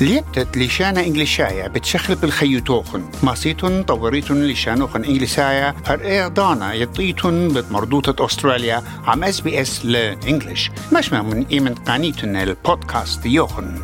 ليبتت لشانا إنجليشايا بتشخل بالخيوتوخن ماسيتون طوريتون لشانوخن إنجليسايا. هر دانا يطيتون بمردوطة أستراليا. عم إس بي إس لإنجليش. مش من إيمن قانيتون البودكاست يوخن.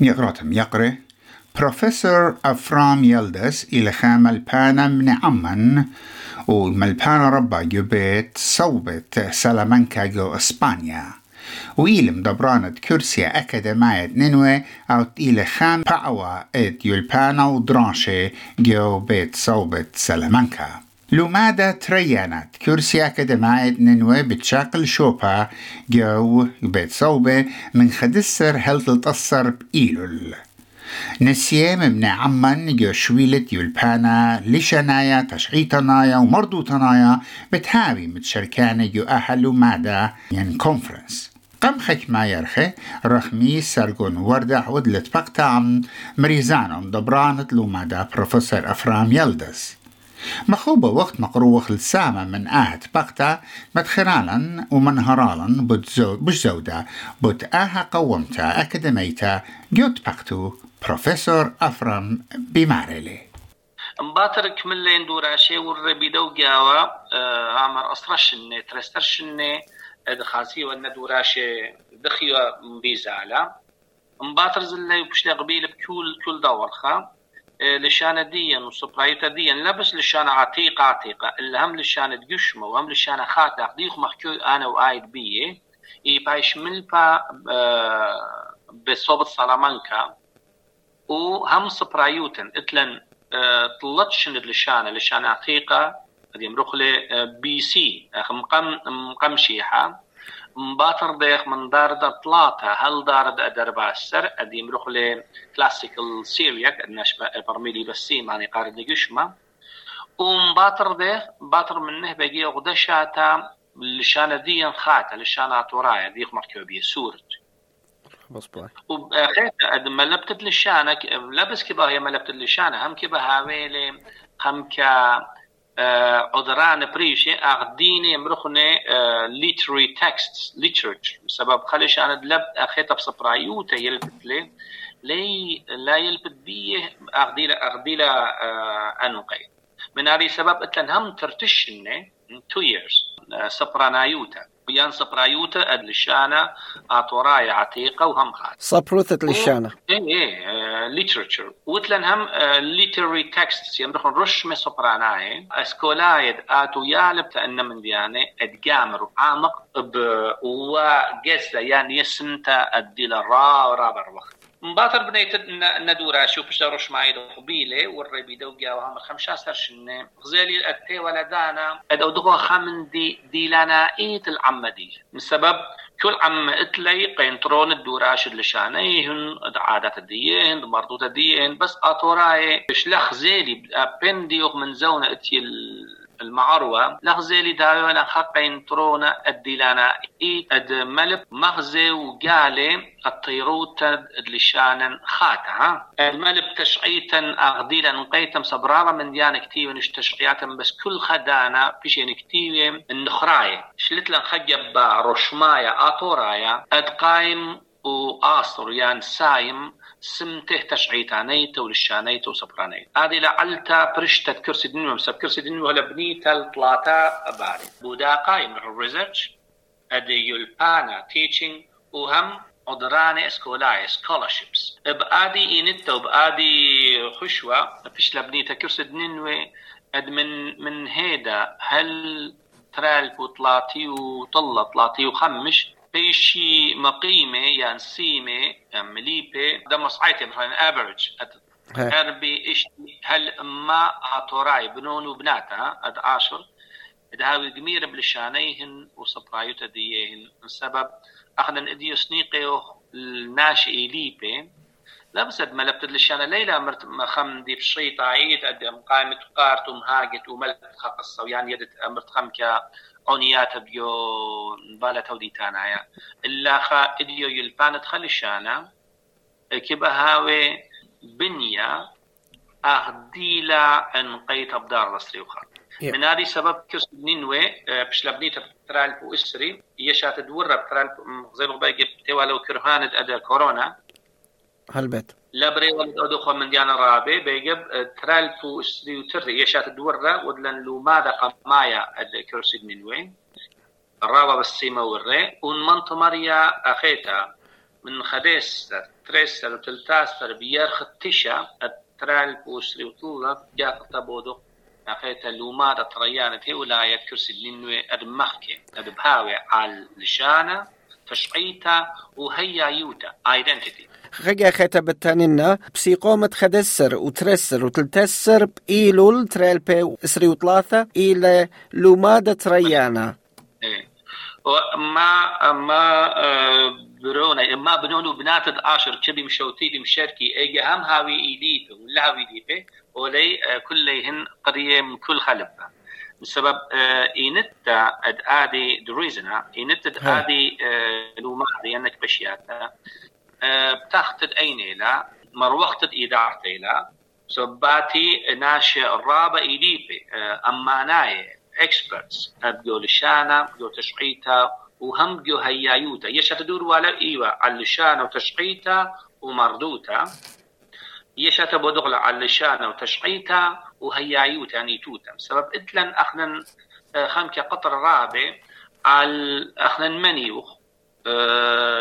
يقراتم يقري بروفيسور أفرام يلدس إلى خامل بانا من عمان وملبانا ربا جوبيت صوبت سلامانكا جو إسبانيا. وإلم دبرانة كرسيا أكاديمية نينوي أو إلى خام باوا إد يلبانا ودرانشي جو بيت صوبت سلامانكا. لو ماذا تريانت كرسي أكاديمية نينوي بتشاقل شوبا جو بيت صوبة من خدسر هل تتأثر بإيلول. نسيم من عمان جو شويلة يلبانا لشنايا تشعيتنايا ومردوتنايا بتهاوي متشركانة جو أهلو مادا ين كونفرنس قم ما يرخي رخمي سرقون وردع ودلت بقتا عم مريزانهم دبرانت لومادا بروفيسور أفرام يلدس مخوبة وقت مقروخ السامة من آهت بقتا مدخرالا ومنهرالا بش زودة بوت آها قومتا أكاديميتا جوت بقتو بروفيسور أفرام بمارلي مباتر كملين دوراشي والربي دو آه عمر أسرشني ترسترشني دخاسي وأن دوراشي دخيا مبيزالا مباتر زلي بشتي قبيل بكل كل دورخا آه، لشانة ديا وسبرايتا ديا لا بس لشانة عتيقة عتيقة هم لشانة دقشمة وهم لشانة خاتق ديخ محكو أنا وآيد بيه. يبايش ملبا آه، بصوبة سلامانكا. وهم سبرايوتن. إتلن آه، طلتش لشانة لشانة عتيقة. هذه مروخلة بي سي مقام مقام شيحة. مباتر ديخ من دار دا طلاتا هل دار دا دربا السر ادي مروخلة كلاسيكال سيريا نشبه برميلي بسي ماني قارد نجشما ومباتر ديخ باتر منه بقي غدشاتا لشانة دي خاتا لشانة تورايا ديخ مركوبية سورج. مصباح وخيت ما لبتت لشانك لبس كبا هي ما لبتت لشانة هم كبا هاويلي هم كا عذران بريشي أغديني مرخنة literary texts literature. سبب خليش أنا دلب أخيطة بسبرايوتا يلبت لي لي لا يلبت بيه أغديلا أغديلا أنقي من هذه سبب أتلن هم ترتشنة two years. سبرانايوتا بيان سبرايوتا لشانا اتوراي عتيقة وهم خات سبروثة لشانا إيه إيه ليترشر وتلن هم ليتري تكست يمرخن رش من سبراناي. أسكولايد آتو يالب تأن من ديانة أدقامر. عامق ب وجزة يعني يسنتا الديل را ورابر وقت مباطر بنيت ندورا شو بش دروش معي قبيله والربي دو جاو هم خمسة سرشن غزالي التي ولدانا أدو دغو خمن دي ديلانا إيت العمدي من سبب كل عم إتلي؟ قينترون الدوراش اللي عادات عادات الديين مرضوت الديين بس أطوراي شلخ زيلي بنديوغ من زونة أتي المعروة. لغزي داوي ولا حقين ترونا الديلانا إي أد ملب مغزي وقالي الطيروت لشانا خاتا الملب تشعيتا أغديلا نقيتم سبرارة من ديانا كتير نش بس كل خدانا بشين كتير النخراية. شلت لن خجب رشمايا آطورايا. أد قايم وآصر يعني سايم سمته تشعيتانيت ولشانيت وسبرانيت هذه لعلتا برشتة كرسي دنيو مسب كرسي دنيو هلا بنيتا الطلاتا باري بودا قايم الريسيرش ادي يلبانا تيتشنج وهم قدراني اسكولاي سكولارشيبس بادي انتا وبادي خشوة فيش لبنيتا كرسي دنيو اد من من هيدا هل ترالب وطلاتي وطلة طلاتي وخمش بيشي مقيمة يعني سيمة مليبة ده مصعيتي مثلا افريج اربي إيش هل ما عطوراي بنون وبناتها اد عاشر هاوي قميرة بلشانيهن وصبرايوتا ديهن سبب اخنا اديو سنيقيو الناشئ ليبي لا بس ما لبت لشانا ليلى مرت خم دي بشيط عيد آدم قائمة قارت ومهاجت وملت خقصة يعني يدت مرت خم كا أونيات بيو بالا تودي تانايا. الا خا اديو يلبان تخلي شانا كبا هاوي بنيا اهديلا ان قيت أبدار رسري وخا. من هذه سبب كس نينوي بش لبنيت ترال بو إسري يشات تدور ترال زي ما باقي تيوا لو كرهانة ادا كورونا. هالبيت. لبري ولد أدوخو من ديانا رابي. بيجب ترالفو اسري وتري يشات الدورة ودلن لو ماذا قمايا الكرسي من وين. الرابع بالسيما والري ونمنطو مريا أخيتا. من خديس تريسر وتلتاسر بيرخ التشا الترالفو اسري وطولة جاء قطبودو أخيتا لو ماذا تريانة هي ولاية كرسي من وين. أدمخكي أدبهاوي على لشانة تشعيتا وهي يوتا identity. خجا ختا بالتانينا بسيقومة خدسر وترسر وتلتسر بإيلول تريلبي اسري وثلاثة إلى لومادة تريانا إيه. وما ما آه، برونا ما بنونو بنات عاشر كبي مشوتي مشاركي اي هم هاوي ايديته ولا هاوي ايديته ولي آه، كلهن قريه من كل خلبه بسبب آه، اينتا أد آدي دريزنا اينتا ها. آدي لومادي انك بشياتا بتاخت اينيلا مروختت ايدارتيلا سباتي ناشي الرابع ايديبي اماناي اكسبرتس أبجو لشانا بجو تشقيتا وهم بجو هيايوتا يش تدور ولا إيوه على لشانا وتشقيتا ومردوتا يش تبدغل على لشانا وتشقيتا وهيايوتا يعني توتا. سبب اتلن أخنن آه، خمك قطر رابع على أخنن منيوخ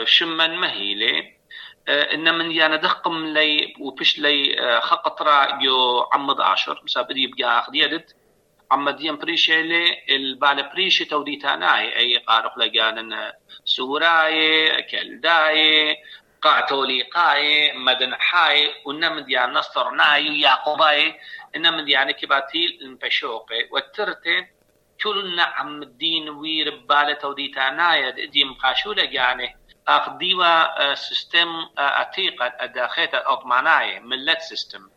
شمن مهيلة ان من يانا دقم لي وبش لي آه، خقطرا جو عمد عشر. مسابد يبقى آخذ يدت. عمديا بريشي لي البال بريشي توديتاناي أي قارق لقان سوراي كلداي قاعتولي قاي مدن حاي. ونمد ديان نصر ناي ويعقوباي إنما يعني كباتي المبشوقي والترتي كلنا عم الدين وير بالة توديتاناي دي مقاشولة يعني اخ ديوا سيستم عتيقة الداخلة الأطماناية ملت سيستم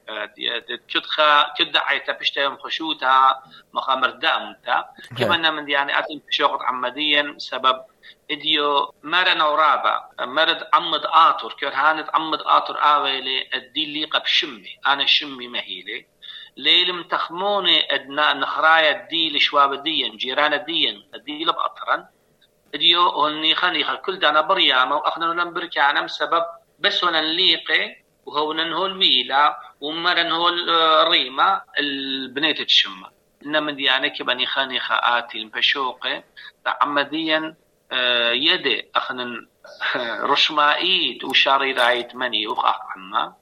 كدخا كدعي تبشتا خشوتها مخامر دامتا كما من يعني أتم شغل عمديا سبب إديو مرن ورابا مرد عمد آطر كير هاند عمد آطر آويلي اللي قب شمي أنا شمي مهيلي. ليلم تخموني ادنا نخرايا الدي لشواب ديا جيران ديا الدي لبأطرن ديو هوني خنيخ كل دانا برياما واخنا نمبر كانم سبب. بس هنا نليقي وهو ننهو الويلا ومرن هو الريمة البنيت تشمة. إنما ديانا كبني خانيخة آتي المبشوقي عمديا آه، يدي اخنا رشمائيت وشاري رايت مني عما.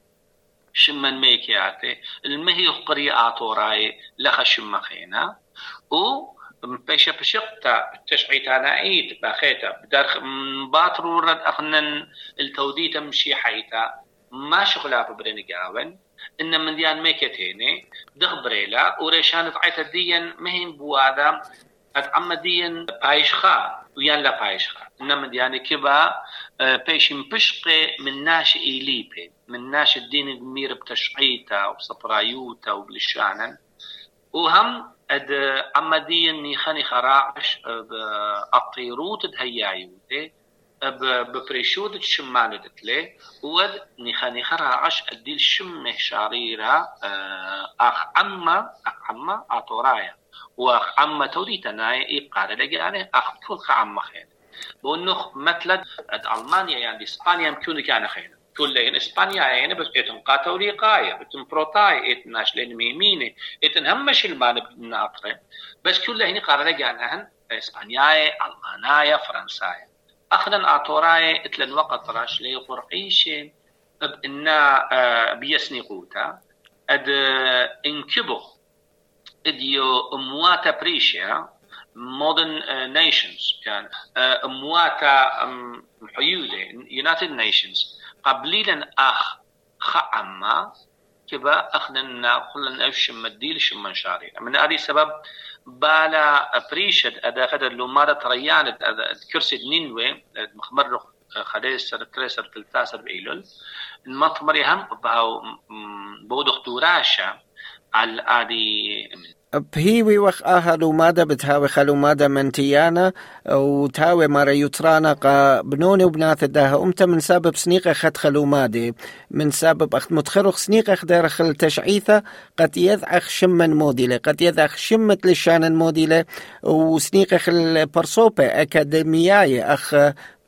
شمن ميكياتي. المهي قري آتوراي لخ شم خينا. و بيشا بشقتا تشعيتا نعيد بأخيتا بدر باطر ورد أخنن التوديتا مشي حيتا. ما شغلا ببرين قاون إن من ديان ميكتيني دغبريلا وريشان عيتا ديان مهين بوادا. اتعمى ديان بايشخا ويان لا بايشخا إن من ديان كبا آه، بيشم بشقي من ناش إيليبي من ناش الدين المير بتشعيتا وسطرايوتا وبلشانا وهم أد عمديا نيخاني خراعش الطيروت تهيايوتي ببريشود تشمان دتلي ود نيخاني خراعش أديل شمه شاريرا آه، أخ عما أخ عما أطورايا وأخ عما توديتناي يقال لقاني أخ كل عما خير. بونخ مثلا ألمانيا يعني إسبانيا يمكن كان خير. كلهن اسبانيا يعني بس اتن قاتولي قاية اتن بروتاي اتن اشلين ميميني اتن همش المان بناطرة بس كلهن قارنة جانهن اسبانيا المانيا فرنسايا اخذن اعطوراي اتلن وقت راش لي قرقيشي بإنا آه، بيسني قوتا. اد انكبو اديو امواتا بريشيا modern uh, nations كان uh, امواتا um, حيولة United Nations قبليلا أخ خعما كبا اخنا كلنا افشم مديل شم شاري من هذه سبب بالا بريشد أدا خد لو مارا تريان كرسي نينوي مخمر خليس سر تريسر تلتاسر بإيلول. المطمر هم بهاو بودخ دوراشا على ادي بهيوي وخ آها لومادا بتهاوي خلومادا منتيانا وتهاوي مارا يترانا قا بنوني وبناث داها أمتا من سبب سنيقة خد خلومادي من سبب أخت متخرخ سنيقة خدار خل تشعيثة قد يذعخ شمن موديلة قد يذعخ شمت لشان موديلة وسنيقة خل برصوبة أكاديمياي أخ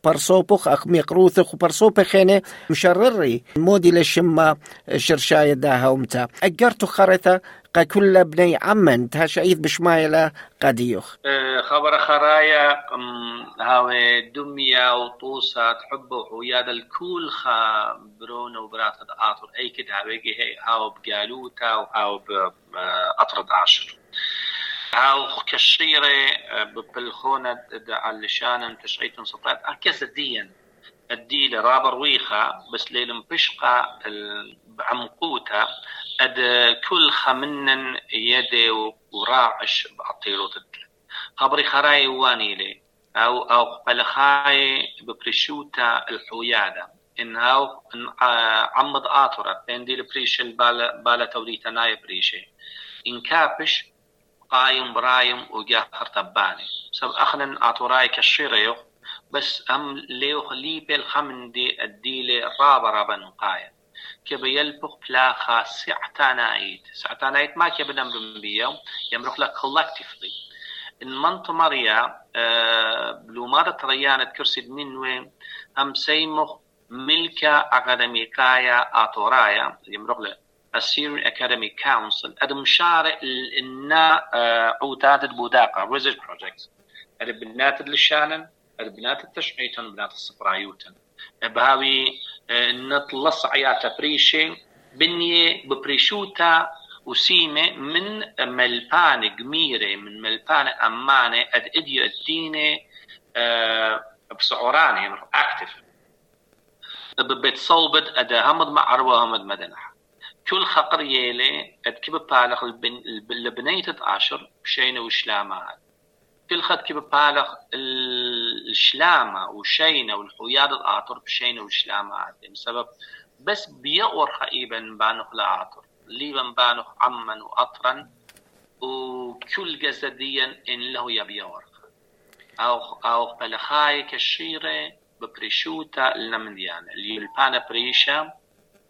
برصوبخ أخ ميقروثخ وبرصوبة خينة مشرري مودي لشما شرشاية داها ومتا أجرتو خرطة كل بني عمن تهشعيث بشمايلة قديوخ خبر خرايا هاو دمية وطوسة تحبه وياد الكل خا برون وبرات آطر أي كد هاويجي هي هاو بقالوتا وهاو بأطرد عشر هاو كشيرة أه، ببلخونة على شانن تشعيتن سطات أكس الدين. الديل رابر ويخا بس ليلم بشقة بعمقوتا أد كل خمنن يدي وراعش بعطيرو تدل خبري خراي واني لي. أو أو بلخاي ببريشوتا الحويادة. إن هاو عمد آطرة بين دي البريش البالا بالا توريتا ناي بريشي إن كابش قايم برايم وجا خرطباني سب أخنن آطوراي كشيريو بس أم ليو لي بالخمن دي الديلي رابا رابا نقايا. كبا يلبخ بلاخا سعتانايت. سعتانايت ما كبا نمرم بيا يمرخ لك collectively. إن منط مريا آه، بلومارة تريانة كرسي دنينوي هم سيمخ ملكا أكاديميكايا آتورايا يمرخ لك Assyrian Academic Council. أدم شارع إنا آه، عودات البوداقة Research Projects. أدم بنات للشانن. أدم بنات التشعيتن بنات الصفرايوتن بهاوي آه، نطلص عياتا بريشي بنية ببريشوتا وسيمة من ملبانة قميرة من ملبانة أمانة أد إديو الدينة أه بسعورانة يعني أكتف. ببيت صوبت أدا همد مع أروى همد مدنح كل خقر يلي كيف بالغ البنية عشر بشينة وشلامات كل خد كيف بالغ الشلامة وشينة والحياد الآطر بشينة وشلامة بسبب بس بيقور خائبا بانخ لآطر ليبا بانخ عما وأطرا وكل جسديا إن له يبيور أو أو بلخاي كشيرة ببريشوتا المنديان اللي البانا بريشا